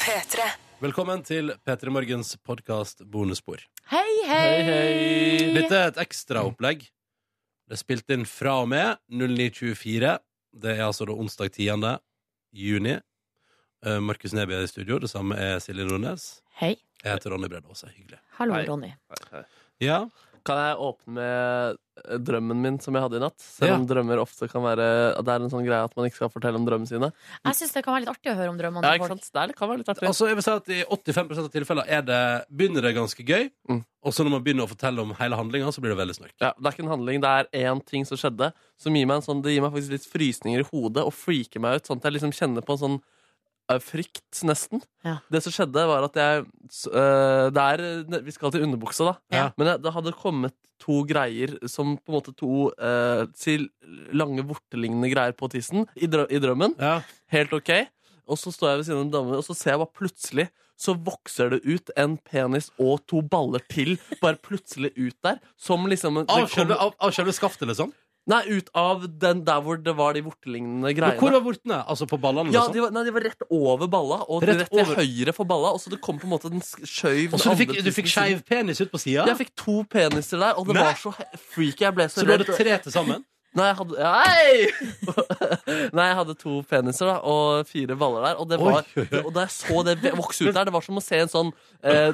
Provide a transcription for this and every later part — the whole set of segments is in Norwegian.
P3. Velkommen til P3 Morgens podkast Bonusspor. Hei, hei! Dette er et ekstraopplegg. Det er spilt inn fra og med 09.24. Det er altså da onsdag 10. juni. Eh, Markus Neby er i studio. Det samme er Silje Nordnes. Hei. Jeg heter Ronny Brede Aase. Hyggelig. Hallo, Hei. Ronny. Ja, Kan jeg åpne med drømmen min som jeg hadde i natt? Selv Ja. om drømmer ofte kan være Det er en sånn greie at man ikke skal fortelle om drømmene sine. Jeg syns det kan være litt artig å høre om drømmene Ja, til ikke folk. sant? Det kan være litt artig. altså jeg vil si at I 85 av tilfeller er det, begynner det ganske gøy. Mm. Og så når man begynner å fortelle om hele handlinga, så blir det veldig snørk. Ja, det er ikke en handling, det er én ting som skjedde som gir meg en sånn, det gir meg faktisk litt frysninger i hodet og freaker meg ut. Sånn at jeg liksom kjenner på en sånn frykt, nesten. Ja. Det som skjedde, var at jeg øh, er øh, Vi skal til underbuksa, da. Ja. Men det hadde kommet to greier som på en måte to øh, til lange vortelignende greier på tissen i, drø i drømmen. Ja. Helt ok. Og så står jeg ved siden av en dame, og så ser jeg bare plutselig så vokser det ut en penis og to baller til, bare plutselig ut der. Som liksom av selve skaftet, liksom? Nei, ut av den der hvor det var de vortelignende Men greiene. hvor var vortene? Altså på ballene? ja, Liksom? de var, nei, de var rett over balla, og Rett rett, til over. høyre for balla. Og så det kom på en måte den skjøv Og så du fikk, du fikk skeiv penis ut på sida? Jeg fikk to peniser der, og det Nei. var så freaky. Jeg ble så, Så du hadde redd. tre til sammen? Nei, jeg hadde Nei! Nei, jeg hadde to peniser da, og fire baller der. Og, det var, og da jeg så det vokse ut der, det var som å se en sånn eh,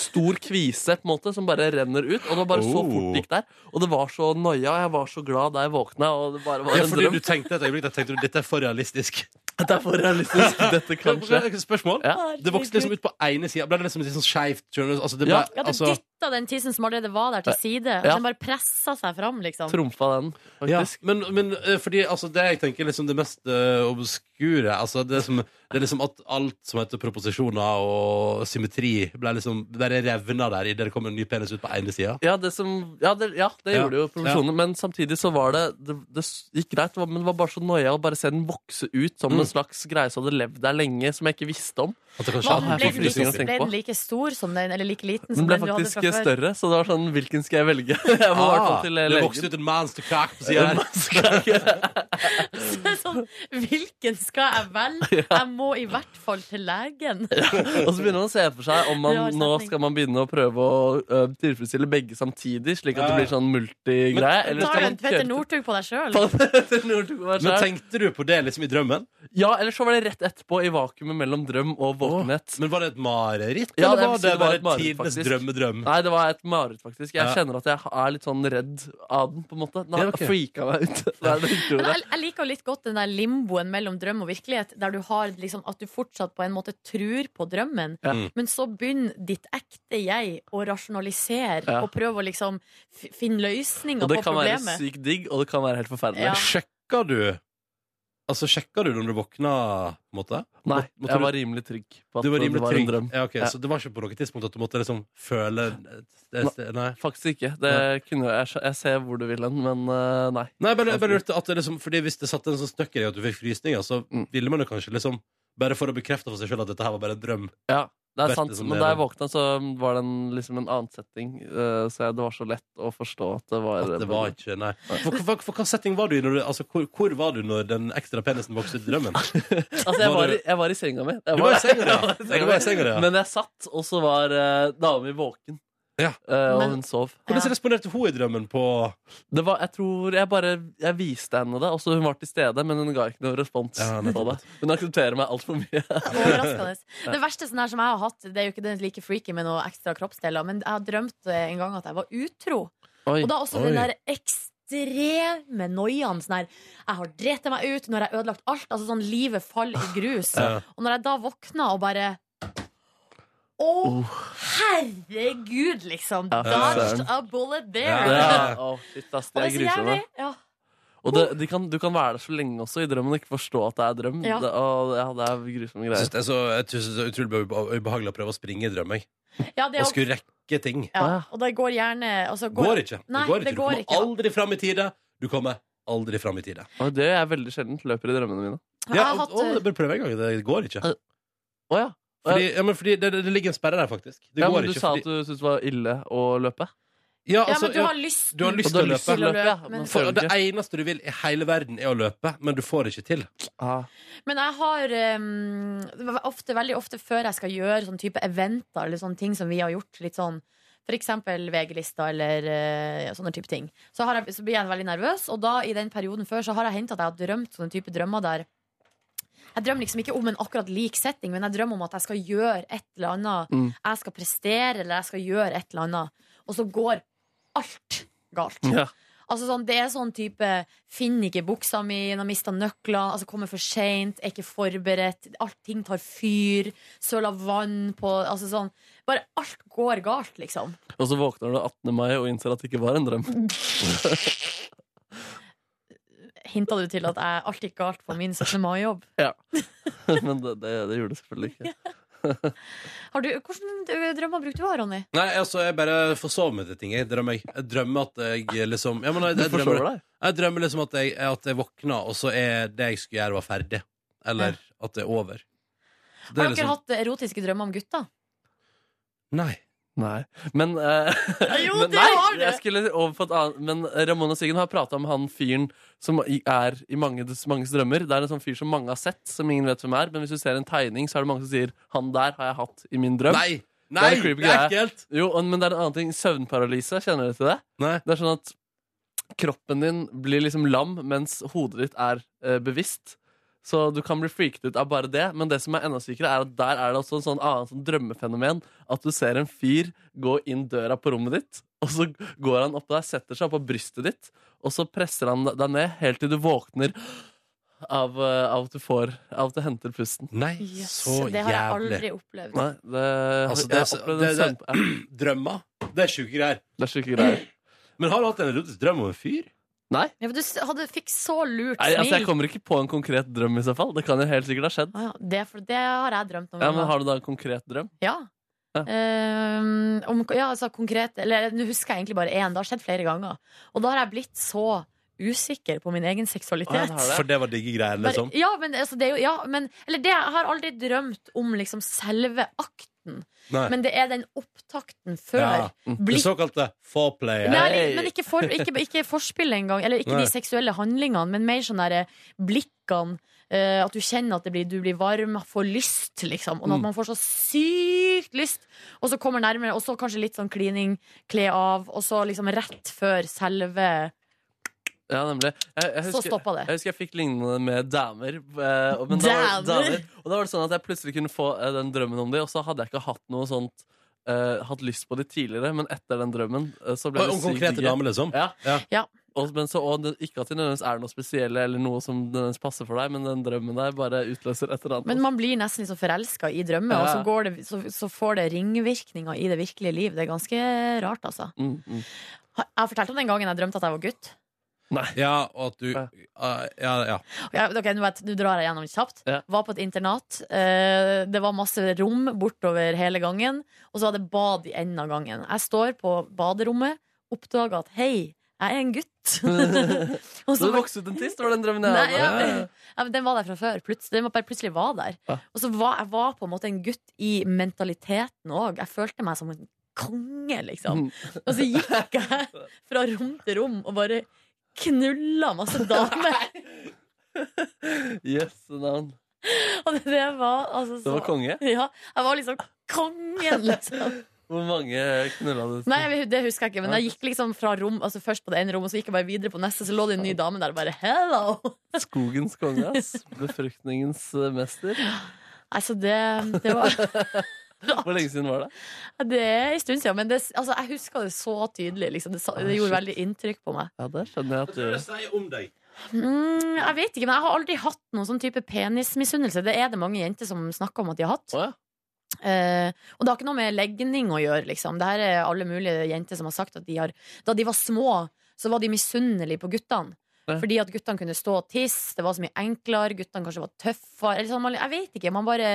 stor kvise på en måte, som bare renner ut. Og det var bare så Oh. fort det gikk der. Og det var så noia, og jeg var så glad da jeg våkna. Og det bare var Ja, en drøm. du tenkte et øyeblikk da tenkte du, dette er for realistisk. Det er for realistisk. Dette kanskje. Spørsmål? Ja. Det vokste liksom ut på ene sida. Ble det liksom litt sånn skeivt? Altså, det ble, Ja. Ja, det altså, dytta den tissen som allerede var der, til side. Ja. Den bare pressa seg fram, liksom. Trumfa den, ja. faktisk. Men, men eh, fordi altså, det jeg tenker liksom det mest uh, obskure altså, det, som, det er liksom at alt som heter proposisjoner og symmetri, ble liksom bare revna der idet det kom en ny penis ut på ene sida. Ja, det, som, ja, det, ja, det Ja. gjorde jo profesjonene, men samtidig så var det Det, det gikk greit, men det var bare så noia å bare se den vokse ut som Mm. En slags greie som hadde levd der lenge, som jeg ikke visste om. At det kanskje ble, den like, ble den like stor som den, eller like liten Den som ble den du hadde fra før? større, så det var sånn Hvilken skal jeg velge? Jeg må ah, til legen. det vokste ut en monster cock på sida her. sånn, hvilken skal jeg velge? Jeg må i hvert fall til legen. Og så begynner man å se for seg om man nå skal man begynne å prøve å ø, tilfredsstille begge samtidig, slik at det blir sånn multigreie. Eller Tar skal man en Petter Northug på deg sjøl? Men tenkte du på det liksom i drømmen? Ja, eller så var det rett etterpå, i vakuumet mellom drøm og våkenhet. Men var det et mareritt, Ja, eller var det det var bare tidenes faktisk. drømmedrøm? Nei, det var et mareritt, faktisk. Jeg Ja. kjenner at jeg er litt sånn redd av den, på en måte. Den har Ja, ok. freaka meg ut. Men jeg, jeg liker jo litt godt den der limboen mellom drøm og virkelighet, der du har liksom at du fortsatt på en måte tror på drømmen, Ja. Mm. men så begynner ditt ekte jeg å rasjonalisere Ja. og prøve å liksom finne løsninger Og det kan kan være sykt digg, og det kan være helt forferdelig. Ja. Sjekka du Altså, sjekka du når du våkna, på en måte? Nei, Måtte jeg var rimelig trygg på at Du var det rimelig var trygg. en drøm. Ja, ok, Ja. Så det var ikke på noe tidspunkt at du måtte liksom føle det, det, Nei. Faktisk ikke. Det kunne jeg, jeg, ser hvor du vil hen, men øh, nei. Nei, bare, bare lurte at det liksom Fordi Hvis det satt en sånn støkker i at du fikk frysninger, så Mm. ville man jo kanskje liksom Bare for å bekrefte for seg sjøl at dette her var bare en drøm. Ja, det er sant. Men da jeg våkna, så var det en, liksom en annen setting. øh, så det var så lett å forstå at det var At det var ikke Nei. For, for, for, hva setting var du i? Når du, altså, hvor, hvor var du når den ekstra penisen vokste ut i drømmen? Altså, jeg Var jeg var i senga mi. Du var i senga ja. jeg var i Ja, du var i senga ja. Men jeg satt, og så var uh, dama mi våken. Ja. Eh, og Men- hun sov. Hvordan Ja. responderte hun i drømmen på Det var, jeg tror jeg bare Jeg viste henne det. Også hun var til stede, men hun ga ikke noen respons Ja, på det. Hun aksepterer meg altfor mye. Overraskende. Det verste sånn her som jeg har hatt, det er jo ikke den like freaky med noen ekstra kroppsdeler, men jeg har drømt eh, en gang at jeg var utro. Oi. Og da også Oi. den der ekstreme noiaen. Sånn her Jeg har drept meg ut, nå har jeg ødelagt alt. Altså sånn Livet faller i grus. Ja. Og når jeg da våkna og bare Å, Oh. herregud, liksom! Ja, Dodged a bullet there! Ja. Å, shit, ass, det er er så jævlig. Ja. Og det, de kan, du kan være der så lenge også i drømmen og ikke forstå at det er drøm. Ja. Det, og, ja, det er grusomme Jeg greier. synes det er så, jeg synes det er utrolig ubehagelig å prøve å springe i drøm. Ja, det er Og skulle rekke ting. ja, og det går gjerne altså, Går ikke. Nei, det går ikke. det Du kommer ikke. aldri fram i tide. Du kommer aldri fram i tide. Og det er veldig sjeldent. Løper i drømmene mine. Ja, og, og, og, eh, bare prøv en gang. Det går ikke. Å ja. Fordi, ja, men fordi det, det ligger en sperre der, faktisk. Det ja går men du ikke. sa fordi, at du syntes det var ille å løpe. Ja, Ja, altså, men du har lyst du har lyst du til å har lyst til løpe. å løpe, ja. men- For det eneste du vil i hele verden, er å løpe, men du får det ikke til. Ah. Men jeg har um, ofte, veldig ofte før jeg skal gjøre sånn type eventer eller sånne ting som vi har gjort, litt sånn eksempel VG-lista eller eh, ja, sånne type ting, så, har jeg, så blir jeg veldig nervøs. Og da i den perioden før så har jeg hendt at jeg har drømt sånne type drømmer der Jeg drømmer liksom ikke om en akkurat lik setting, men jeg drømmer om at jeg skal gjøre et eller annet. Mm. Jeg skal prestere, eller jeg skal gjøre et eller annet. Og så går alt galt. Ja. Altså sånn, Det er sånn type Finner ikke buksa mi, har mista nøkler', altså kommer for seint, er ikke forberedt, alt ting tar fyr, søler vann på Altså sånn Bare alt går galt, liksom. Og så våkner du 18. mai og innser at det ikke var en drøm. Hinta du til at jeg alt gikk galt på min 17. mai-jobb? Ja. Men det, det, det gjorde det selvfølgelig ikke. Har du, Hvilke drømmer brukte du å ha, Ronny? Nei, altså, jeg bare forsover meg til ting. Jeg drømmer, jeg drømmer at jeg liksom ja, men jeg, Du jeg, drømmer, jeg drømmer liksom at jeg, at jeg våkner, og så er det jeg skulle gjøre, var ferdig. Eller at det er over. Det er Har er dere liksom, hatt erotiske drømmer om gutter? Nei. Nei. Men, eh, Jo, men det nei, har det! Jeg skulle over på et annet Men Ramona Siggen har prata om han fyren som i- er i mange, manges drømmer. Det er en sånn fyr som mange har sett, som ingen vet hvem er. Men hvis du ser en tegning, så er det mange som sier 'han der har jeg hatt i min drøm'. Nei! Nei! er Det en creepy er greie. ekkelt! Jo, og- Men det er en annen ting. Søvnparalyse. Kjenner du til det? Nei. Det er sånn at kroppen din blir liksom lam, mens hodet ditt er eh, bevisst. Så du kan bli freaket ut av bare det. Men det som er enda sykere, er at der er det også en sånn annen sånn drømmefenomen. At du ser en fyr gå inn døra på rommet ditt, og så går han opp der, setter seg på brystet ditt, og så presser han deg ned helt til du våkner av, eh, av at du får Av at du henter pusten. Nei, Yes, så det har jeg aldri opplevd. Nei, det, Altså, det jeg har opplevd det- det- søvn... Drømmer? Det er sjuke greier. Det er sjuke greier. Men har du hatt en erotisk drøm om en fyr? Nei, Ja, for du s- hadde, fikk så lurt Nei altså, jeg smil. kommer ikke på en konkret drøm i så fall. Det kan jo helt sikkert ha skjedd. Ah, ja, det, for det har jeg drømt om. Ja, men. Har du da en konkret drøm? Ja. Ja. Ehm, om, ja, altså konkret Eller nå husker jeg egentlig bare én. Det har skjedd flere ganger. Og da har jeg blitt så usikker på min egen Å, ja, seksualitet. det har. For det var digge greier, liksom? Ja, men, altså, det er jo, ja, men Eller det, jeg har aldri drømt om liksom selve akten. Nei. Men det er den opptakten før. Ja. Det såkalte foreplay. Nei, men ikke, for, ikke, ikke forspill engang. Eller ikke Nei. de seksuelle handlingene, men mer sånn derre blikkene. Uh, at du kjenner at det blir, du blir varm, får lyst, liksom. Og at Mm. man får så sykt lyst. Og så kommer nærmere, og så kanskje litt sånn klining, kle av, og så liksom rett før selve Ja, nemlig. Jeg, jeg Så husker, stoppa det. jeg husker jeg fikk lignende med damer. eh, men da var, Damer? damer. Og da var det sånn at jeg plutselig kunne få eh, den drømmen om dem, og så hadde jeg ikke hatt noe sånt eh, Hatt lyst på det tidligere, men etter den drømmen eh, så ble det Om sykt konkrete damer, liksom? Ja. Ja. Ja. Og, men så, og det, ikke at det nødvendigvis er noe spesielle eller noe som nødvendigvis passer for deg, men den drømmen der bare utløser et eller annet. Men man blir nesten liksom forelska i drømmer, Ja. og så, går det, så, så får det ringvirkninger i det virkelige liv. Det er ganske rart, altså. mm, mm. Jeg har fortalt om den gangen jeg drømte at jeg var gutt. Nei. Ja, og at du Ja. Ah, Ja, ja. Ja, ok, nå, vet, nå drar jeg gjennom kjapt. Ja. Var på et internat. Eh, det var masse rom bortover hele gangen. Og så var det bad i enden av gangen. Jeg står på baderommet, oppdager at hei, jeg er en gutt. og Så Du det vokste ut en tiss? Det var den drømmen jeg Nei, hadde. ja, ja, men den var der fra før. Plutselig, den var bare plutselig var der. Ja. Og så var jeg var på en måte en gutt i mentaliteten òg. Jeg følte meg som en konge, liksom. Mm. Og så gikk jeg fra rom til rom og bare knulla masse damer. Yes, navn. Og det, det var altså Det var konge. Ja, jeg var liksom kongen, liksom. Hvor mange knulla du? Nei, jeg- det husker jeg ikke, men jeg gikk liksom fra rom Altså først på det ene rommet, så gikk jeg bare videre på neste, så lå det en ny dame der og bare hello! Skogens konge, ass. Befruktningens eh, mester. Altså, det, det var Hvor lenge siden var det? Det er en stund siden, men det, altså, jeg husker det så tydelig. Liksom. Det, Ah, det gjorde veldig inntrykk på meg. Ja, det skjønner jeg at du sier om deg? Mm, jeg vet ikke, men jeg har aldri hatt noen sånn type penismisunnelse. Det er det mange jenter som snakker om at de har hatt. Oh, ja. Eh, og det har ikke noe med legning å gjøre, liksom. Det her er alle mulige jenter som har sagt at de har Da de var små, så var de misunnelige på guttene. Ja. Fordi at guttene kunne stå og tisse, det var så mye enklere, guttene kanskje var tøffere. Eller sånn, jeg vet ikke. Man bare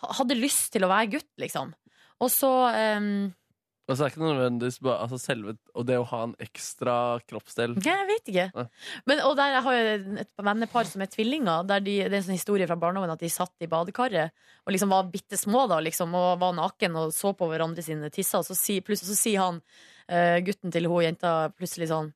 hadde lyst til å være gutt, liksom. Og så um, Og så er det ikke nødvendigvis bare altså selve Og det å ha en ekstra kroppsdel jeg vet ikke. Nei. Men, og der har jeg et vennepar som er tvillinger. Der de, det er en sånn historie fra barndommen at de satt i badekaret og liksom var bitte små da, liksom, og var naken og så på hverandre sine tisser. Og så si, plutselig så sier han uh, gutten til hun jenta plutselig sånn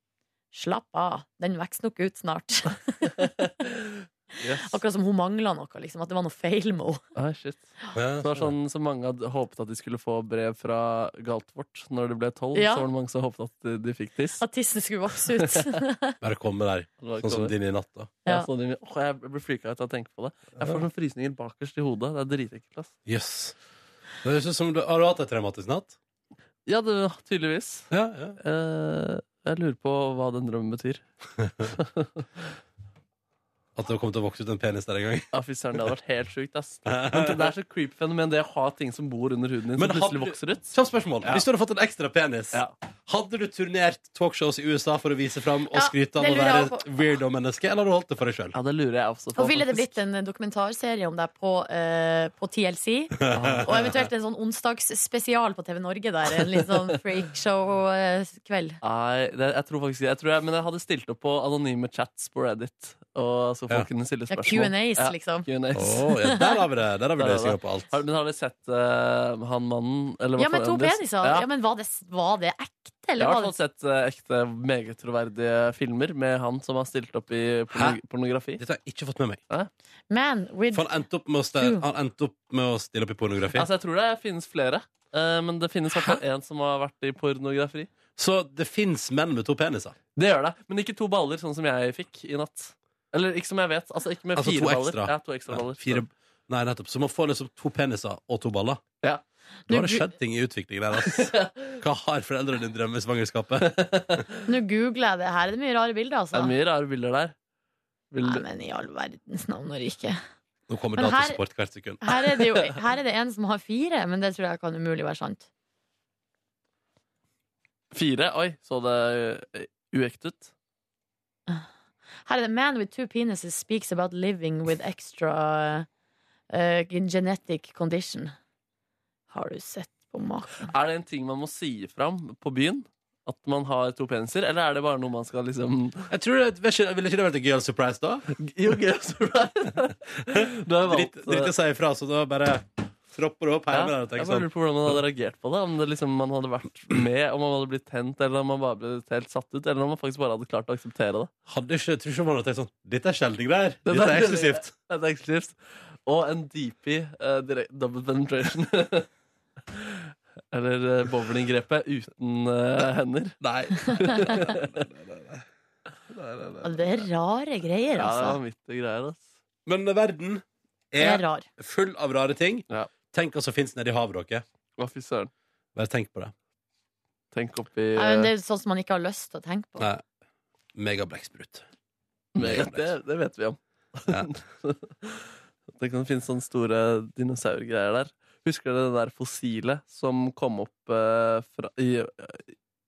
Slapp av, den vokser nok ut snart. Yes. Akkurat som hun mangla noe, liksom. At det var noe feil med henne. Ah, shit. Ja, Det var sånn så mange hadde håpet at de skulle få brev fra Galtvort når de ble tolv. Ja. Så var det mange som håpet at de, de fikk tiss. At tissen skulle vokse ut. Bare komme der, sånn som din i natt. da Ja, Ja. så å, jeg blir frika ut av å tenke på det. Jeg får sånn frysninger bakerst i hodet. Det er dritekkelt. Yes. Det høres ut som du Har du hatt en traumatisk natt? Ja, det, tydeligvis. Ja, ja. Eh, jeg lurer på hva den drømmen betyr. At det kom til å vokse ut en penis der en gang? Ja, fy søren, Det hadde vært helt sjukt. ass Men Det er så creepy fenomen det å ha ting som bor under huden din, Men som plutselig hadde- vokser ut. Kjapt spørsmål. Ja. Hvis du hadde fått en ekstra penis, Ja. hadde du turnert talkshows i USA for å vise fram og Ja, skryte av det å lurer være jeg et weirdo-menneske, eller hadde du holdt det for deg sjøl? Ja, det lurer jeg også på. Og ville det faktisk. blitt en dokumentarserie om deg på, eh, på TLC? Og eventuelt en sånn onsdagsspesial på TV Norge der. En litt sånn freakshow-kveld. Nei, det, jeg tror faktisk jeg, tror jeg, Men jeg hadde stilt opp på anonyme chats på Reddit. Og så folk Ja. kunne stille Ja, spørsmål. Q&As, Ja, liksom. Q&As. Oh, ja, der har vi det. Der har vi Der løsninga det. på alt. Har, men har dere sett eh, han mannen? Eller, Ja, med fall to en peniser. Ja. Ja, men var det, var det ekte, Jeg eller har i var hvert fall sett eh, ekte, meget troverdige filmer med han som har stilt opp i porno pornografi. Dette har jeg ikke fått med meg. Man with For han endte opp med å, ste- han endte opp med å stille opp i pornografi. Altså, jeg tror det finnes flere, eh, men det finnes i hvert fall én som har vært i pornografi. Så det fins menn med to peniser. Det gjør det, men ikke to baller, sånn som jeg fikk i natt. Eller ikke som jeg vet. Altså ikke med Altså fire to baller. ekstra. Ja, to ekstra Ja, baller. fire, nei, nettopp. Så man får liksom to peniser og to baller. Ja. Nå har det skjedd ting i utviklingen der. Altså. Hva har foreldrene dine drømt i svangerskapet? Nå googler jeg det her. Det er mye rare bilder, Det altså. er mye rare bilder der. Vil Nei, du men i all verdens navn og rike. Nå kommer Men her- datasport hvert sekund. Her er, det jo, her er det en som har fire, men det tror jeg kan umulig være sant. Fire? Oi, så det eh, uekte ut? Her er det Man with two penises speaks about living with extra uh, genetic condition. Har du sett på maken? Er det en ting man må si fram på byen? At man har to peniser? Eller er det bare noe man skal liksom Jeg tror det, vet ikke- Ville ikke det vært en gøyal surprise, da? Jo, gøy, surprise. Dritt valgt dritt å si ifra, så da bare tropper opp opp ja, Jeg bare sånn lurer på hvordan man hadde reagert på det. Om det liksom man hadde vært med, om man hadde blitt tent, eller om man bare ble helt satt ut. Eller om man faktisk bare hadde klart å akseptere det. Hadde ikke, tror ikke man hadde tenkt sånn Dette er sjeldne greier. Dette Dette er- eksklusivt. Det er eksklusivt. Og en DP, uh, direkt, double penetration. Eller uh, bowlinggrepet uten uh, hender. Nei. Altså, Det er rare greier, Ja, det er mitt greier. altså. Men verden er er full av rare ting. Ja. Tenk hva som fins nedi havet, dere. Å, fy søren. Bare tenk på det. Tenk oppi Nei, men det er sånn som man ikke har lyst til å tenke på. Nei. Megablekksprut. Mega det, det vet vi om. Ja. det kan finnes sånne store dinosaurgreier der. Husker dere det der fossilet som kom opp eh, fra, i,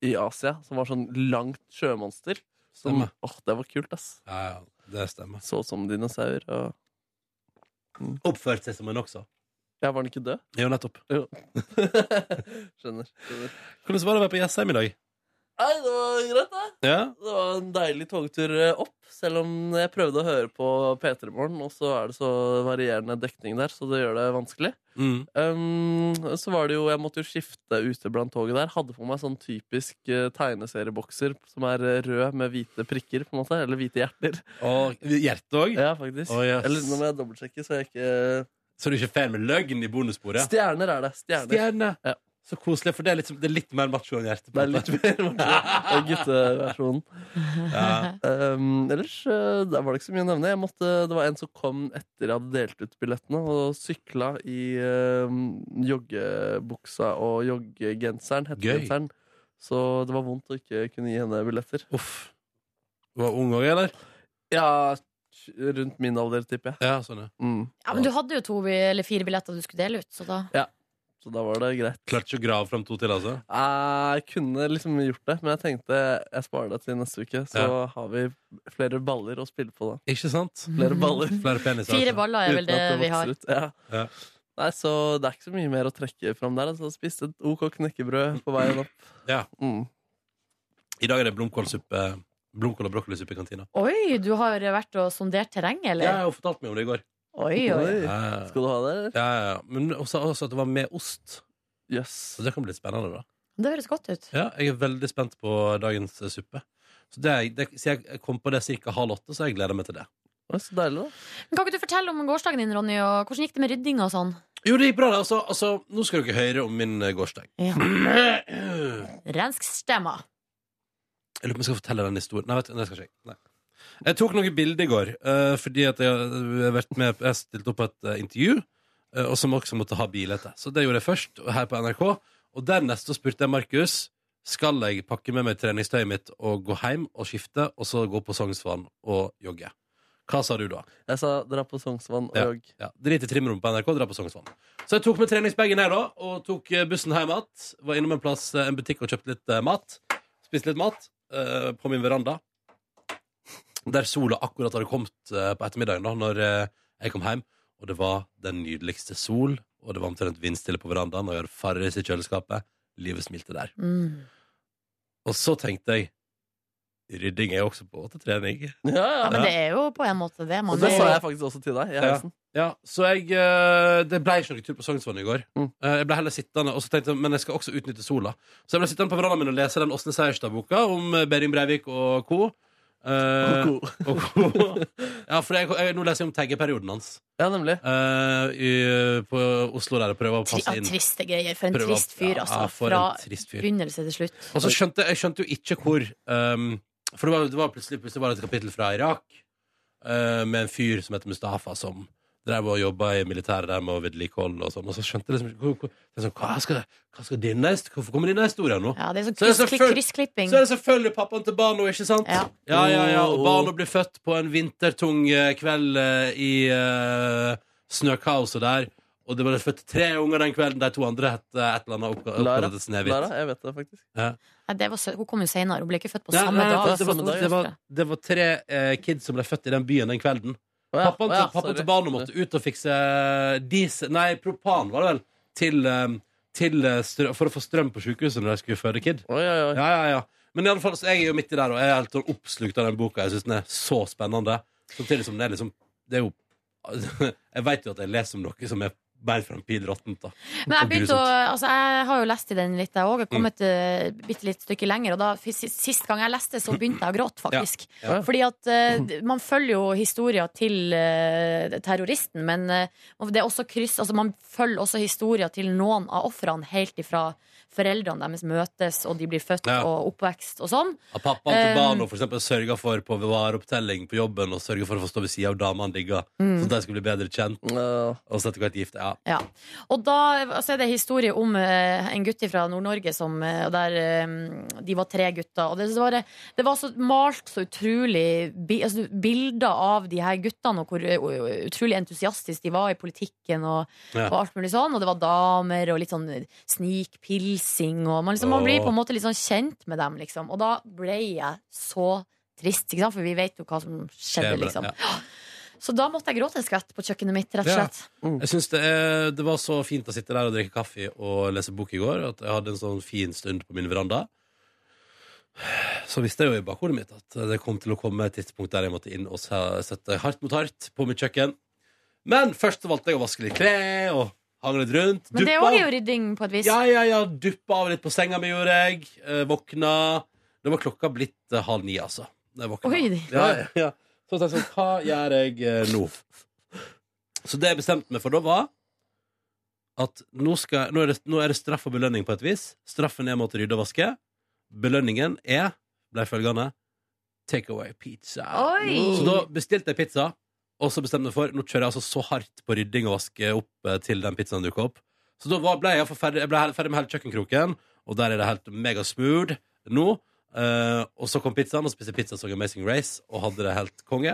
i Asia? Som var sånn langt sjømonster? Som, åh, det var kult, ass. Ja, ja, det stemmer. Så som dinosaur. Og... Oppført seg som en også. Ja, var han ikke død? Jo, nettopp. Jo. skjønner. skjønner. Hvordan var det å være på Jessheim i dag? Nei, det var greit, det. Ja? Det var en deilig togtur eh, opp, selv om jeg prøvde å høre på P3 Morgen, og så er det så varierende dekning der, så det gjør det vanskelig. Mm. Um, så var det jo, Jeg måtte jo skifte ute blant toget der. Hadde på meg sånn typisk uh, tegneseriebokser som er eh, rød med hvite prikker, på en måte. Eller hvite hjerter. Og hjerte òg? Ja, faktisk. Oh, yes. Eller nå må jeg dobbeltsjekke, så jeg ikke Så du er ikke fair med løgn i bonussporet? Stjerner er det. Stjerner. Stjerne. Ja. Så koselig, for det er litt, det er litt mer macho enn hjertet. Det er litt mer macho gutteversjonen. Ja. Um, ellers uh, der var det ikke så mye å nevne. Måtte, det var en som kom etter jeg hadde delt ut billettene, og sykla i um, joggebuksa og joggegenseren, hettegenseren. Så det var vondt å ikke kunne gi henne billetter. Uff. Du var ung òg, eller? Ja, rundt min alder, tipper jeg. Ja, sånn, ja. Mm. Ja, men du hadde jo to eller fire billetter du skulle dele ut, så da Så da var det greit. Klarte ikke å grave fram to til, altså? Jeg kunne liksom gjort det, men jeg tenkte jeg sparer det til neste uke. Så Ja. har vi flere baller å spille på da. Ikke sant? Flere baller. Flere peniser. Fire altså. baller er vel Uten det at vi har. vokser ut. Ja. Ja. Nei, så det er ikke så mye mer å trekke fram der. Altså, spiste et OK knekkebrød på veien opp. Ja. Mm. I dag er det blomkålsuppe Blomkål og brokkolisuppe i kantina. Oi, du har vært og sondert terreng, Ja, eller? jeg har fortalt meg om det i går. Oi, oi. Ja, Skal du ha det, eller? ja, ja. Men også, også at det var med ost. Yes. Så det kan bli litt spennende, da. Det høres godt ut. Ja, jeg er veldig spent på dagens eh, suppe. Så det, det, så jeg kom på det ca. halv åtte, så jeg gleder meg til det. Oi, Så deilig, da. Men Kan ikke du fortelle om gårsdagen din, Ronny? Og hvordan gikk det med rydding og sånn? Jo, det gikk bra, det. Altså, altså, nå skal dere høre om min eh, gårsdag. Ja. Rensk stemma. Lurer på om jeg skal fortelle den historien. Nei, vet du, det skal jeg ikke. Nei. Jeg tok noen bilder i går, eh, fordi at jeg har vært med Jeg stilte opp på et eh, intervju, eh, og som også måtte ha etter Så det gjorde jeg først, her på NRK. Og dernest så spurte jeg Markus skal jeg pakke med meg treningstøyet mitt og gå hjem og skifte, og så gå på Sognsvann og jogge. Hva sa du da? Jeg sa dra på Sognsvann og Ja. jogg. Ja, Drit i trimrommet på NRK, dra på Sognsvann. Så jeg tok med treningsbagen her da, og tok eh, bussen hjem igjen. Var innom en plass, eh, en butikk og kjøpte litt eh, mat. Spiste litt mat eh, på min veranda. Der sola akkurat hadde kommet eh, på ettermiddagen da Når eh, jeg kom hjem. Og det var den nydeligste sol, og det var omtrent vindstille på verandaen, og jeg hadde Farris i kjøleskapet. Livet smilte der. Mm. Og så tenkte jeg rydding er jo også på til trening. Ja, Ja, ja. men det er jo på en måte det. Man Og det sa jeg faktisk også til deg i Ja. heisen. Ja, så jeg eh, Det ble ikke noen tur på Sognsvann i går. Mm. Eh, Jeg ble heller sittende, og så tenkte jeg, men jeg skal også utnytte sola. Så jeg ble sittende på verandaen min og lese den Åsne Seierstad-boka om eh, Behring Breivik og co. Eh, og co. ja, for jeg, jeg, nå leser jeg om taggeperioden hans Ja, nemlig. eh, i, på Oslo, der jeg prøver å Tri passe ja, inn. triste greier. For en Prøver å- trist fyr, ja, altså. for Fra en trist fyr. begynnelse til slutt. Og så skjønte jeg skjønte jo ikke hvor um, For det var, det var plutselig, plutselig var det et kapittel fra Irak uh, med en fyr som heter Mustafa, som drev og jobba i militæret der med å vedlikeholde og sånn. Og så skjønte jeg liksom ikke sånn, hva, skal, hva skal denne, Hvorfor kommer denne historien nå? Ja, det er sånn Så er det kryssklipping. Så er det selvfølgelig pappaen til Bano, ikke sant? Ja. ja, ja. ja. Og Bano blir født på en vintertung eh, kveld eh, i uh, snøkaoset der. Og det ble født tre unger den kvelden. De to andre het et eller annet oppkalt etter Snehvit. Lara, jeg vet det faktisk. Nei, var, hun kom jo senere. Hun ble ikke født på samme nei, dag. det, det, var, det, var, det var tre eh, kids som ble født i den byen den kvelden. Å ja, Pappaen oh, ja, pappaen til barnet måtte ut og fikse diesel Nei, propan, var det vel. Til, eh, til eh, strø, for å få strøm på sykehuset når de skulle føde kid. Oh. Ja, ja, ja. Men i alle fall, så jeg er jo midt i der, og jeg er helt sånn oppslukt av den boka. Jeg syns den er så spennende. Samtidig som det er liksom Det er jo Jeg veit jo at jeg leser om noe som er mer for en pil råttent, da. Men jeg, begynte å, altså, jeg har jo lest i den litt, jeg òg. Mm. Kommet et bitte litt stykke lenger. Og da, sist, gang jeg leste, så begynte jeg å gråte, faktisk. Ja. Fordi at uh, man følger jo historia til uh, terroristen, men uh, det er også kryss Altså man følger også historia til noen av ofrene helt ifra foreldrene deres møtes, og de blir født Ja. og oppvekst og sånn. At pappaen til Um, Bano for eksempel sørga for på vareopptelling på jobben og sørger for å få stå ved sida av dama han digger, Mm. sånn at de skal bli bedre kjent. Ja. Og så etter hvert gift. Ja. Ja. Og da altså er det historie om eh, en gutt fra Nord-Norge som eh, der eh, De var tre gutter. Og det, så var det, var så malt så utrolig bi, altså, bilder av de her guttene, og hvor eh, utrolig entusiastiske de var i politikken og, Ja. og alt mulig sånn. Og det var damer og litt sånn snikpilsing, og man, liksom, man blir på en måte litt sånn kjent med dem, liksom. Og da ble jeg så trist, ikke sant? for vi vet jo hva som skjedde, liksom. Så da måtte jeg gråte en skvett på kjøkkenet mitt, rett og Ja. slett. Jeg synes det, er, det var så fint å sitte der og drikke kaffe og lese bok i går, at jeg hadde en sånn fin stund på min veranda. Så visste jeg jo i bakhodet mitt at det kom til å komme et tidspunkt der jeg måtte inn og sette hardt mot hardt på mitt kjøkken. Men først valgte jeg å vaske litt klær og hang litt rundt. Men det òg er jo rydding på et vis. Ja, ja, ja. Duppa av litt på senga mi, gjorde jeg. Eh, våkna. Da var klokka blitt eh, halv ni, altså. Da jeg våkna. Oi. Ja, ja, ja. Så tenkte jeg sånn, hva gjør jeg eh, nå? Så det jeg bestemte meg for da, var at nå, skal, nå, er det, nå er det straff og belønning på et vis. Straffen er å måtte rydde og vaske. Belønningen er, ble følgende, take away pizza. Oi! Så da bestilte jeg pizza, og så bestemte jeg for Nå kjører jeg altså så hardt på rydding og vaske opp eh, til den pizzaen dukker opp. Så da ble jeg, ferdig, jeg ble ferdig med hele kjøkkenkroken, og der er det helt megasmooth nå. Uh, og så kom pizzaen, og spiste pizza som så Amazing Race, og hadde det helt konge.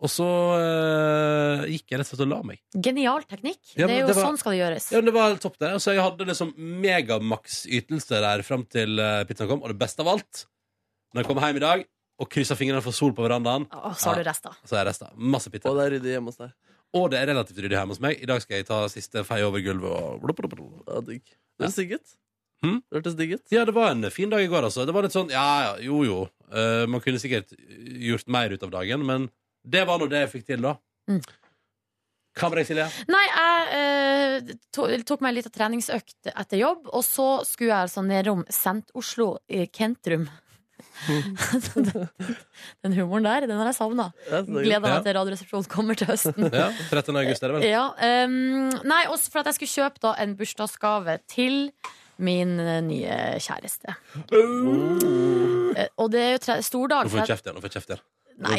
Og så uh, gikk jeg rett og slett og la meg. Genial teknikk. Ja, det er jo det var- sånn skal det gjøres. Ja, men Det var helt topp, det. Så jeg hadde liksom megamaks ytelse der fram til pizzaen kom. Og det beste av alt, når jeg kom hjem i dag og kryssa fingrene for sol på verandaen, Å, så har du resta. så har jeg resta. Masse pitter. Og det er ryddig hjemme hos deg. Og det er relativt ryddig hjemme hos meg. I dag skal jeg ta siste fei over gulvet og blup, blup, blup. Ja, digg. Det hørtes digg ut. Hm? Det hørtes digg ut. Ja, det var en fin dag i går, altså. Det var litt sånn, ja, ja, jo, jo. Uh, man kunne sikkert gjort mer ut av dagen, men det var nå det jeg fikk til, da. Mm. Hva med deg, Silje? Nei, jeg eh, to, tok meg en liten treningsøkt etter jobb, og så skulle jeg altså nedom Sent-Oslo i Kentrum. den humoren der, den har jeg savna. Er Gleder meg til Radioresepsjonen kommer til høsten. Ja, 13. august er det vel? Ja, um, nei, også for at jeg skulle kjøpe da en bursdagsgave til min eh, nye kjæreste. Eh, Og det er jo tre stordag. Nå får jeg kjeft igjen. Nå får jeg kjeft igjen. Nei.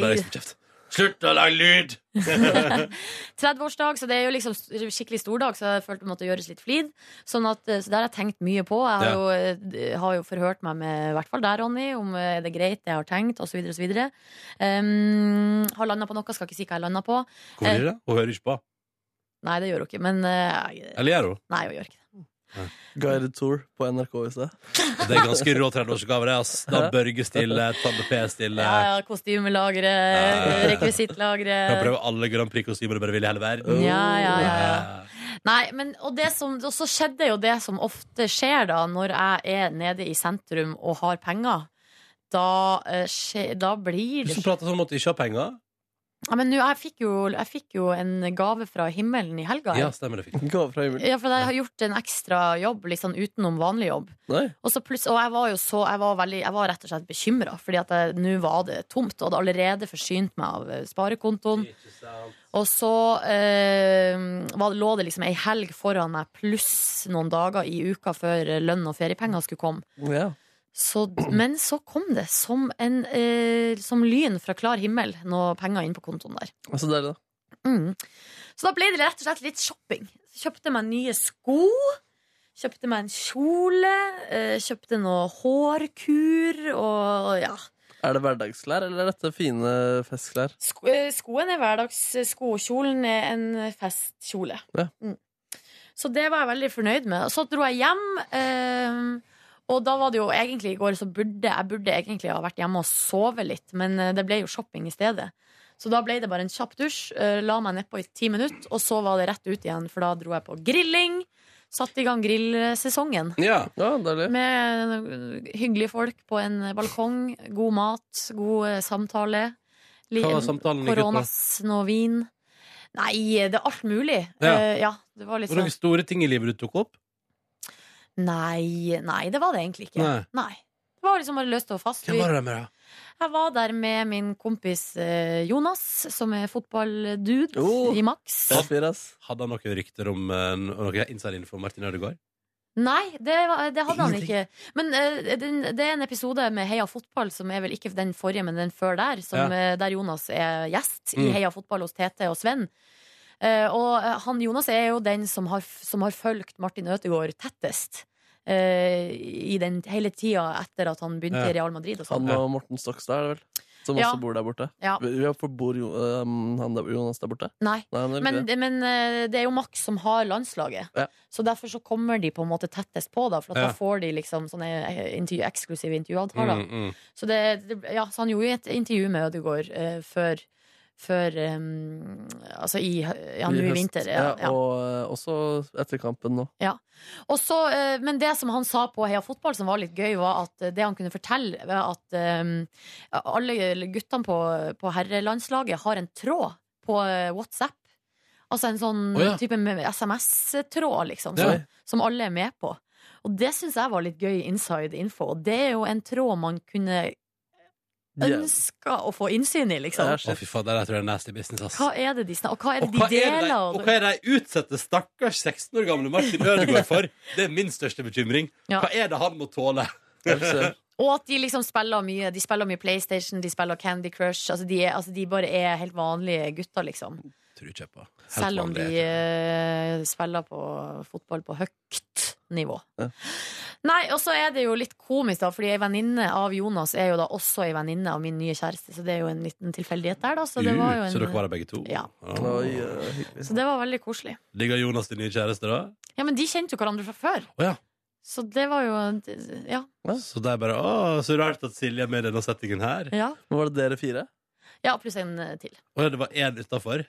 Slutt å lage lyd! 30-årsdag, så det er jo liksom skikkelig stordag, så jeg følte det måtte gjøres litt flid. Sånn at, så det har jeg tenkt mye på. Jeg har, Ja. jo, eh, har jo forhørt meg med i hvert fall deg, Ronny, om eh, er det greit, det jeg har tenkt, osv. osv. Um, har landa på noe, skal ikke si hva jeg landa på. Hvor blir det? Hun hører ikke på. Nei, det gjør hun ikke, men uh, Eller gjør hun? Nei, hun gjør ikke det. Guided tour på NRK i sted. Det er ganske rå 30-årsgave, det. ass. Da Børge stille, Tande P stille. Ja, ja, kostymelagre, rekvisittlagre. Kan prøve alle Grand Prix-kostymer du bare vil i hele verden. Ja, ja, ja, ja. Nei, men, og, det som, og så skjedde jo det som ofte skjer da når jeg er nede i sentrum og har penger. Da, eh, skje, da blir Du som prater sånn om at du ikke har penger. Ja, men nå, jeg, fikk jo, jeg fikk jo en gave fra himmelen i helga. Ja, stemmer det. Fikk. du. Gave fra himmelen. Ja, for jeg har gjort en ekstra jobb litt sånn utenom vanlig jobb. Nei. Og, så pluss, og jeg var jo så Jeg var, veldig, jeg var rett og slett bekymra, Fordi at nå var det tomt. Og hadde allerede forsynt meg av eh, sparekontoen. Og så eh, var, lå det liksom ei helg foran meg pluss noen dager i uka før lønn og feriepenger skulle komme. Ja. Så, men så kom det som, en, eh, som lyn fra klar himmel noe penger inn på kontoen der. Så er da. Mm. Så da ble det rett og slett litt shopping. Kjøpte meg nye sko. Kjøpte meg en kjole. eh, Kjøpte noe hårkur og ja. Er det hverdagsklær, eller er dette fine festklær? Sko, eh, skoen er hverdagssko, kjolen er en festkjole. Ja. Mm. Så det var jeg veldig fornøyd med. Så dro jeg hjem. Eh, og da var det jo egentlig i går så burde jeg burde egentlig ha vært hjemme og sove litt, men eh, det ble jo shopping i stedet. Så da ble det bare en kjapp dusj. eh, la meg nedpå i ti minutter, og så var det rett ut igjen, for da dro jeg på grilling. Satt i gang grillsesongen. Ja. Ja, det. Med øh, hyggelige folk på en balkong. God mat, god eh, samtale. Hva var samtalen? Koronas noe vin. Nei, det er alt mulig. Ja. Uh, ja det var Var det noen store ting i livet du tok opp? Nei, nei, det var det egentlig ikke. Nei. Nei. Det var liksom bare løst og fast. Hvem var det med, da? Jeg var der med min kompis eh, Jonas, som er fotballdude Oh. i Max. Hadde han noen rykter om uh, noe inside info om Martin Ødegaard? Nei, det, det hadde han ikke. Men eh, det er en episode med Heia fotball, som er vel ikke den forrige, men den før der, som, ja. der Jonas er gjest i Mm. Heia fotball hos Tete og Sven. Eh, og eh, han Jonas er jo den som har, som har fulgt Martin Ødegaard tettest. eh, I den hele tida etter at han begynte Ja. i Real Madrid. Og sånn. Han og Morten Stokstad er det vel? Som Ja. også bor der borte. Ja. Ja, for bor jo, um, han der, Jonas der borte? Nei. Nei, det er Men, det. men det er jo Max som har landslaget. Ja. Så derfor så kommer de på en måte tettest på, da, for at Ja. da får de liksom sånne intervju, eksklusive intervjuavtaler. Mm, mm. Så, det, ja, så han gjorde jo et intervju med Ødegaard uh, før, før um, Altså i, ja, nå i vinter. Ja, ja. Og eh, også etter kampen nå. Ja. Også, eh, men det som han sa på Heia Fotball som var litt gøy, var at det han kunne fortelle, var at um, alle guttene på, på herrelandslaget har en tråd på WhatsApp. Altså en sånn oh, ja. type SMS-tråd, liksom, som, som alle er med på. Og det syns jeg var litt gøy inside info. Og det er jo en tråd man kunne ønska å få innsyn i, liksom. Å, fy faen, det der tror jeg er nasty business, ass. Hva er det de snakker Og hva er Og det hva de er det deler? og hva er det de utsetter stakkars 16 år gamle Martin Ødegaard for? Det er min største bekymring. Ja. Hva er det han må tåle? Og at de liksom spiller mye De spiller mye PlayStation, de spiller Candy Crush. Altså de, er, altså de bare er helt vanlige gutter, liksom. Tror ikke jeg på. Helt Selv om de eh, spiller på fotball på høyt nivå. Ja. Nei, og så er det jo litt komisk, da, fordi ei venninne av Jonas er jo da også ei venninne av min nye kjæreste, så det er jo en liten tilfeldighet der, da. Så det var jo en, så dere var der begge to? Ja. Ah. Oi, eh. Så det var veldig koselig. Ligger Jonas din nye kjæreste, da? Ja, men de kjente jo hverandre fra før. Oh, ja. Så det var jo Ja. Så det er bare Å, så rart at Silje er med i denne settingen her. Ja, Men Var det dere fire? ja pluss en eh, til. Å ja, det var én utafor?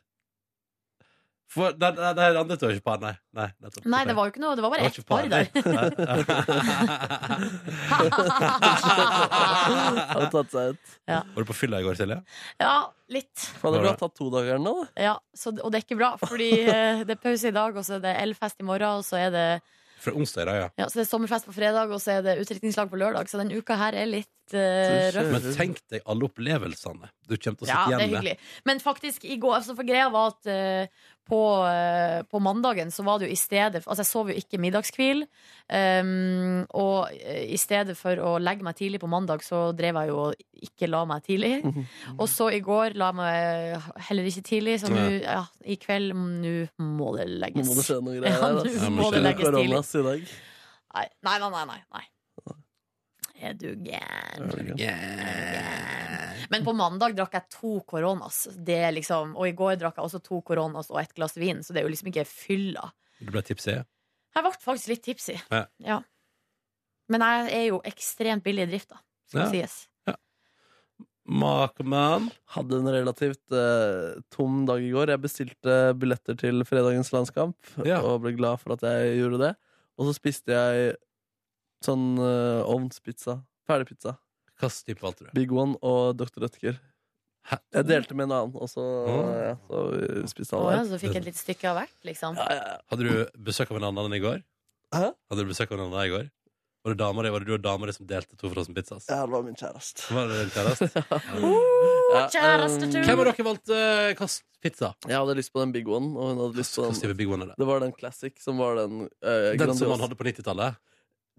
For det, det, det andre tror jeg ikke par, nei. Nei, nettopp. Nei, det var jo ikke noe, det var bare ett var par der. Har du tatt seg ut. Var du på fylla i går, Silje? Ja, litt. Fader, du har tatt to dager nå, da. Ja, så, og det er ikke bra, fordi eh, det er pause i dag, og så er det elfest i morgen, og så er det, Fra onsdag da, ja. ja, så det er sommerfest på fredag, og så er det utdrikningslag på lørdag. Så den uka her er litt uh, røff. Men tenk deg alle opplevelsene du kommer til å Ja, sitte det er igjen med. Men faktisk, i går, altså for greia var at eh, på, eh, på mandagen så var det jo i stedet Altså, jeg sov jo ikke middagskvil. Um, og eh, i stedet for å legge meg tidlig på mandag, så drev jeg jo og ikke la meg tidlig. Og så i går la jeg meg heller ikke tidlig, så nå, ja, i kveld Nå må det Nå legges. må det skje noe greier Ja, nå Altså. må det legges tidlig. Nei, nei. nei, nei, nei. Er du gæren? Men på mandag drakk jeg to koronas. Det liksom, og i går drakk jeg også to koronas og et glass vin, så det er jo liksom ikke fylla. Du ble tipsy? Jeg ble faktisk litt tipsy. Ja. Men jeg er jo ekstremt billig i drift, da. Skal Ja. sies. Makeman. Hadde en relativt uh, tom dag i går. Jeg bestilte billetter til fredagens landskamp Ja. og ble glad for at jeg gjorde det. Og så spiste jeg sånn uh, ovnspizza. Ferdigpizza. Hvilken type valgte du? Big One og Dr. Rødtger. Hæ? Jeg delte med en annen, og så, Åh. ja, så spiste han alle ja, der. så fikk jeg et lite stykke av hvert, liksom. Ja, ja. Hadde du besøk av en annen enn i går? Hæ? Hadde du besøk av en annen i går? Var det, damer, var det du og dama di som delte to frossenpizzaer? Ja, det var min kjæreste. Var det din kjæreste? Ja, kjærestetur. um, Hvem har dere valgt uh, hvilken pizza? Jeg hadde lyst på den Big One, og hun hadde lyst på den Big One er det? Det var den classic som var den uh, Den som man hadde på 90-tallet?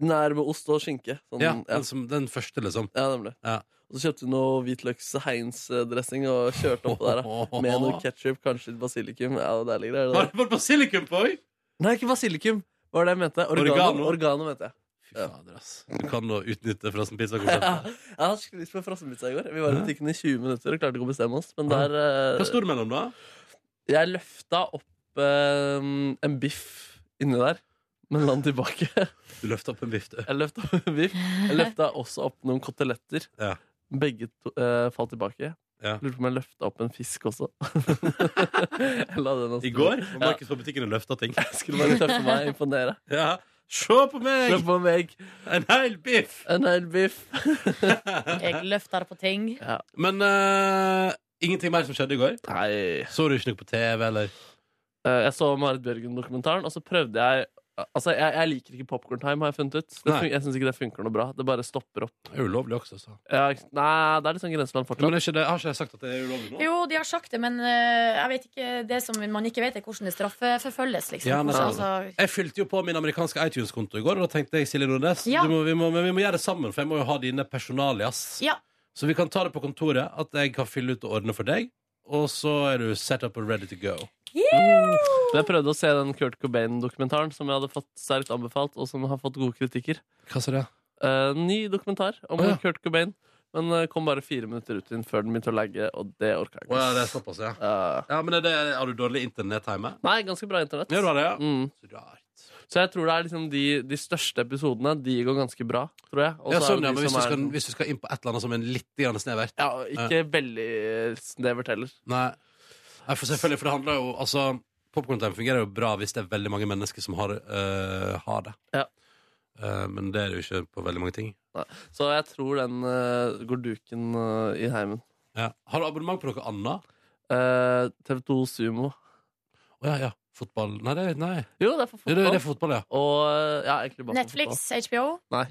Den er med ost og skinke. Sånn, Ja, ja. den, som, den første, liksom. Ja, nemlig. Ja. Og så kjøpte du noe hvitløks Heinz-dressing og kjørte oppå der. da. Med noe ketchup, kanskje litt basilikum. Ja, det er greier. Var det basilikum på òg? Nei, ikke basilikum. Hva var det jeg mente? Organo, organo. organo mente jeg. Fy fader, ass. Du kan nå utnytte Ja, frossenpizza-konseptet. jeg hadde skikkelig lyst på frossenpizza i går. Vi var i butikken i 20 minutter og klarte ikke å bestemme oss. Men der eh, Hva sto det mellom, da? Jeg løfta opp eh, en biff inni der, men la den tilbake. Du løfta opp en biff, du. Jeg løfta opp en biff. Jeg løfta også opp noen koteletter. Ja. Begge to, eh, falt tilbake. Ja. Lurer på om jeg løfta opp en fisk også. Jeg la den også. I går var Ja. Markus på butikken og løfta ting. Jeg skulle bare tøffe meg, imponere. Ja. Se på meg! Se på meg, En hel biff! en hel biff. Jeg løfter på ting. Men eh, ingenting mer som skjedde i går? Nei. Så du ikke noe på TV, eller? Eh, Jeg så Marit Bjørgen-dokumentaren, og så prøvde jeg Altså, jeg, jeg liker ikke Popcorn Time, har jeg funnet ut. Det Nei. fun jeg syns ikke det funker noe bra. Det bare stopper opp. Det er ulovlig også, så. Ja, nei, det er litt sånn grenseland fortsatt. Men er ikke det, har ikke jeg sagt at det er ulovlig nå? Jo, de har sagt det, men uh, jeg vet ikke, det som man ikke vet, er hvordan det straffeforfølges. Liksom. Ja, men- altså, Jeg fylte jo på min amerikanske iTunes-konto i går, og da tenkte jeg Silje Nordnes Ja. du må, vi, må, vi må gjøre det sammen, for jeg må jo ha dine personalias. Ja. Så vi kan ta det på kontoret, at jeg kan fylle ut og ordne for deg, og så er du set up and ready to go. Men Jeg prøvde å se den Kurt Cobain-dokumentaren som jeg hadde fått sterkt anbefalt, og som har fått gode kritikker. Hva sa det? Uh, ny dokumentar om oh, ja. Kurt Cobain, men uh, kom bare fire minutter ut inn før den begynte å legge, og det orka jeg Å ja, det er såpass, ja. Uh, Ja, men er det, Har du dårlig internett hjemme? nei, ganske bra internett. Ja, du har det, ja. Mm. Så rart. Så jeg tror det er liksom de, de største episodene De går ganske bra, tror jeg. Ja, sånn, ja, men hvis som du, skal, hvis du skal inn på et eller annet som er litt snevert Ja, ikke veldig snevert heller. Nei. Nei, for selvfølgelig, for det handler jo Altså, Popcorn Time fungerer jo bra hvis det er veldig mange mennesker som har, øh, har det. Ja. Eh, men det er det jo ikke på veldig mange ting. Så jeg tror den eh, går duken eh, i heimen. Ja. Har du abonnement på noe annet? Uh, TV2 Sumo. Å ja, ja. Fotball Nei, det, nei. Jo, det er for fotball. det, det er fotball, ja. Og eh, ja, egentlig bare for Netflix, HBO? Nei.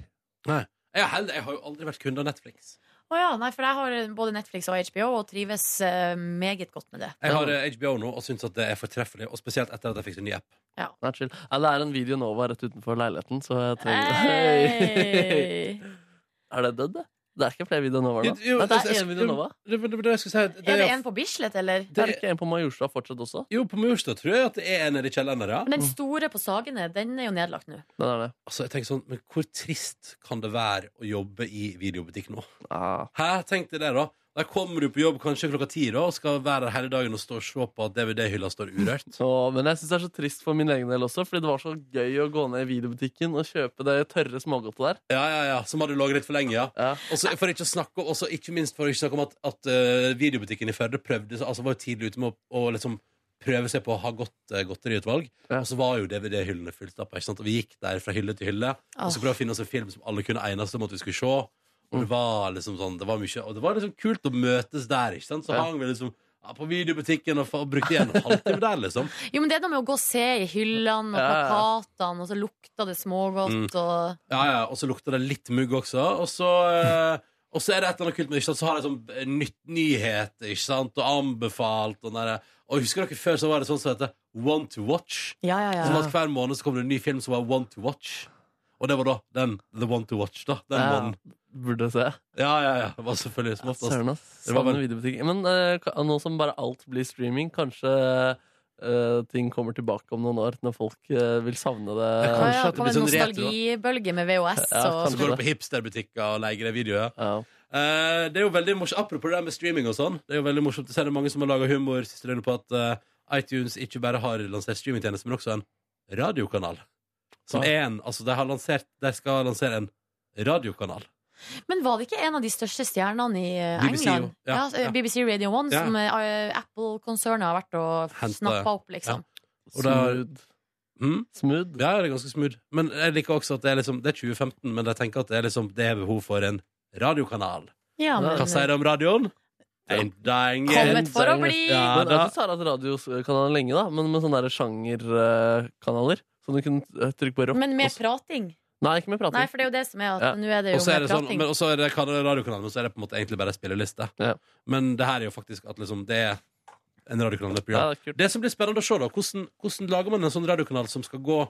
Nei. Jeg, er heldig, jeg har jo aldri vært kunde av Netflix. Å ja, nei, for jeg har både Netflix og HBO og trives eh, meget godt med det. Jeg har eh, HBO nå og syns at det er fortreffelig, og spesielt etter at jeg fikk en ny app. Nei, chill. Ja, det er en Video Nova rett utenfor leiligheten, så jeg trenger Hey. Er det dødd, det? Det er ikke flere Video Nova nå? Jo, Nei, det er én Video Nova. Det, det, det, det jeg skulle si, det, Er det en på Bislett, eller? Det er ikke en på Majorstua fortsatt også? Jo, på Majorstua tror jeg at det er en nede i kjelleren der, ja. Men den store på Sagene, den er jo nedlagt nå. Den er det. Altså, jeg tenker sånn, Men hvor trist kan det være å jobbe i videobutikk nå? Ah. Hæ, tenk deg det, da. Der kommer du på jobb kanskje klokka ti da, og skal være der hele dagen og stå og se på at DVD-hylla står urørt. Så, men jeg syns det er så trist for min egen del også, fordi det var så gøy å gå ned i videobutikken og kjøpe det tørre smågodtet der. Ja, ja, ja, Som hadde ligget litt for lenge, ja. Ja. Og så for ikke å snakke om, også, ikke minst for å ikke snakke om at, at uh, videobutikken i Førde prøvde altså var jo tidlig ute med å, og liksom prøve seg på å ha godt eh, godteriutvalg. Ja. Og så var jo DVD-hyllene fullstappa. ikke sant? Og vi gikk der fra hylle til hylle og så prøvde å finne oss en film som alle kunne enes om at vi skulle se. Og det var liksom sånn, det var mye, og det var liksom kult å møtes der. ikke sant? Så Ja. hang vi liksom ja, på videobutikken og, og brukte igjen en halvtime der, liksom. Jo, men det er noe med å gå og se i hyllene og plakatene, og så lukter det smågodt, Mm. og Ja, ja, Og så lukter det litt mugg også. Og så, eh, og så er det et eller annet kult med ikke sant? Så har de sånn eh, nytt nyhet ikke sant? og anbefalt. Og, den der, og husker dere før så var det sånn som heter One to Watch? Ja, ja, ja. Sånn at Hver måned så kom det en ny film som var One to Watch. Og det var da den The One to Watch. da Den Ja. Burde se. Ja, ja, ja. Det var selvfølgelig som oftest. Søren, ass. Savner videobutikk. Men uh, nå som bare alt blir streaming, kanskje uh, ting kommer tilbake om noen år, når folk uh, vil savne det. Ja, Kanskje ja, at det blir en sånn nostalgibølge med VHS Ja, og Så går du på hipsterbutikker og leier deg videoer. Ja. Uh, det er jo veldig morsomt Apropos det der med streaming og sånn. Det er jo veldig morsomt å se det mange som har laga humor siste døgnet på at iTunes ikke bare har lansert streamingtjeneste, men også en radiokanal. Som Ja. er en Altså, de har lansert De skal lansere en radiokanal. Men var det ikke en av de største stjernene i eh, BBC. England? Ja, Ja, ja. BBC Radio 1, Ja. som eh, Apple-konsernet har vært og Hentet. snappa opp, liksom. Og da- Smooth. Mm? Smooth. Ja, det er ganske smooth. Men jeg liker også at det er liksom Det er 2015, men jeg tenker at det er liksom Det er behov for en radiokanal. Ja, men, Hva sier du om radioen? Ain't dying. Kommet for å bli! Ja, Men da- jeg jeg har hatt radiokanaler lenge, da, men med sånne der sjangerkanaler. Som du kunne eh, trykke på rock. men med og prating. Nei, ikke med prating. Nei, for det er jo det som er at Ja. nå er det Og jo så er med det sånn, prating. men også er det kan- radiokanalen, men så er det på en måte egentlig bare spilleliste. Ja. Men det her er jo faktisk at liksom det er en radiokanal ja, program. det er kult. Det som blir spennende å se, da, hvordan, hvordan lager man en sånn radiokanal som skal gå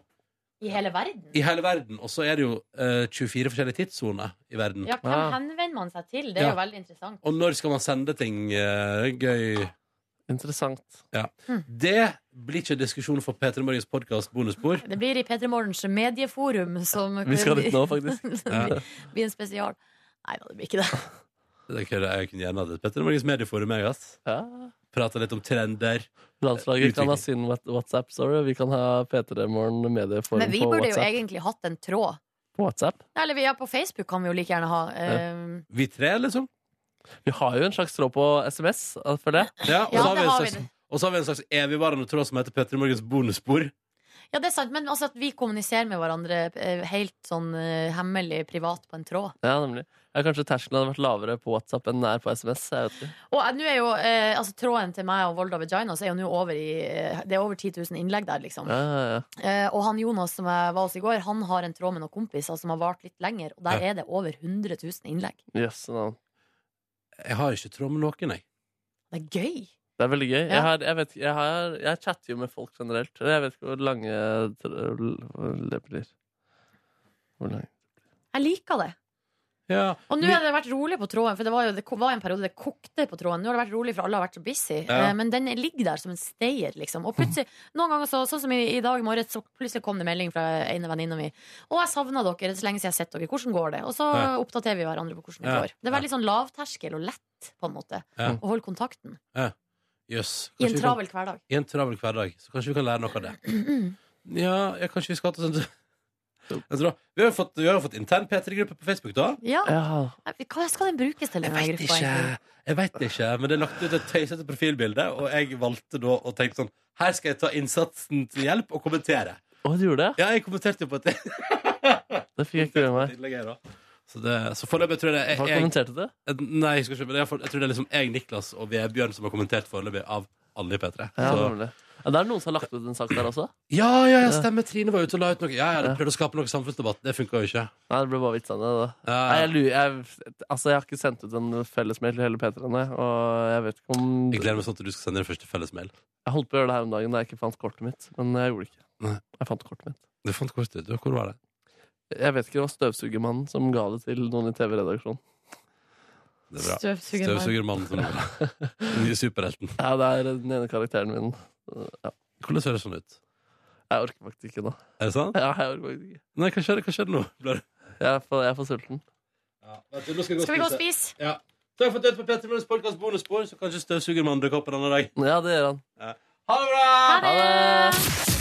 I hele verden. i hele verden? Og så er det jo eh, 24 forskjellige tidssoner i verden. Ja, hvem Ja. henvender man seg til? Det er Ja. jo veldig interessant. Og når skal man sende ting eh, gøy? Interessant. Det blir ikke en diskusjon for P3 Morgens podkast bonusspor. Det blir i P3 Morgens medieforum som Vi skal dit nå, faktisk. Ja. det blir en spesial. Nei da, det blir ikke det. Det kunne jeg kunne gjerne hatt et P3 Morgens medieforum, jeg, ass. Ja. Prata litt om trender. Landslaget kan ha sin WhatsApp-story, vi kan ha P3 Morgen medieforum Men vi burde jo egentlig hatt en tråd. På WhatsApp. Eller vi er på Facebook kan vi jo like gjerne ha. Ja. Vi tre, liksom. Vi har jo en slags tråd på SMS for det. Ja, og, Ja, så har det vi har vi det. Og så har vi en slags evigvarende tråd som heter P3 Morgens bonusspor. ja, det er sant, men altså at vi kommuniserer med hverandre eh, helt sånn eh, hemmelig privat på en tråd. Ja, nemlig. Ja, kanskje terskelen hadde vært lavere på WhatsApp enn den er på SMS. Jeg vet ikke. Og eh, nå er jo eh, altså tråden til meg og Volda Vagina så er jo nå over i eh, Det er over 10 000 innlegg der, liksom. Ja, ja, ja. Eh, og han Jonas som jeg var hos i går, han har en tråd med noen kompiser som har vart litt lenger, og der Ja. er det over 100 000 innlegg. Jøss, navn. Jeg har ikke tråd med noen, jeg. Det er gøy! Det er veldig gøy. Ja. Jeg, har, jeg, vet, jeg, har, jeg chatter jo med folk generelt. Jeg vet ikke hvor lange det blir. Hvor lange Jeg liker det. Ja. Og nå har det vært rolig på tråden, for det var jo det var en periode det kokte på tråden. Nå har det vært rolig, for alle har vært så busy. Ja. Eh, men den ligger der som en stayer, liksom. Og plutselig, noen ganger så, sånn som i, i dag morges, så plutselig kom det melding fra en venninne mi. 'Å, jeg savna dere. Det er så lenge siden jeg har sett dere. Hvordan går det?' Og så Ja. oppdaterer vi hverandre på hvordan det Ja. går. Det er veldig sånn lavterskel og lett, på en måte, Ja. å holde kontakten. Jøss. I en travel kan- hverdag. I en travel hverdag. Så kanskje vi kan lære noe av det. Ja, ja kanskje vi skal ha sånn Jeg vi har jo fått, vi har jo fått intern P3-gruppe på Facebook, da. Ja. Ja, Hva skal den brukes til, Jeg gruppa? ikke. Jeg vet ikke, men det er lagt ut et tøysete profilbilde, og jeg valgte da å tenke sånn Her skal jeg ta innsatsen til hjelp og kommentere. Å, du gjorde det? Ja, jeg kommenterte jo på et Det fikk jeg ikke med meg. Jeg. Så, det, så foreløpig tror jeg det Hva er jeg, kommenterte du? Nei, jeg, ikke, jeg, jeg tror det er liksom jeg, Niklas og Vebjørn som har kommentert foreløpig av alle i P3. Ja, Så. Ja, det er noen som har lagt ut en sak der også? ja, ja, ja, stemmer. Trine var ute og la ut noe. Ja, ja, det prøvde å skape noe samfunnsdebatt. Det funka jo ikke. Nei, det ble bare vitsende. Da. Ja, Nei, jeg, lurer, jeg, altså, jeg har ikke sendt ut en fellesmail til hele P3 ennå, og jeg vet ikke om Jeg gleder meg sånn til du skal sende din første fellesmail. Jeg holdt på å gjøre det her om dagen da jeg ikke fant kortet mitt, men jeg gjorde det ikke. Nei. Jeg fant kortet mitt. Du fant kortet. Hvor var det? Jeg vet ikke, det var støvsugermannen som ga det til noen i TV-redaksjonen. Det er bra. Støvsugermann. Støvsugermannen som Den nye superhelten. Ja, det er den ene karakteren min. Ja. Hvordan ser det sånn ut? Jeg orker faktisk ikke nå. Er det sant? Ja, jeg orker faktisk ikke. Nei, hva skjer, hva skjer nå? Blir... Jeg er for, jeg er for sulten. Ja, du, nå skal vi gå Skal vi gå og spise. Ja. Takk for at du hørte på Petter Morgens podkast bonusspor, så kanskje støvsugermannen dukker opp en annen dag. Ja, det gjør han. Ha det bra! Ha det! Ha det!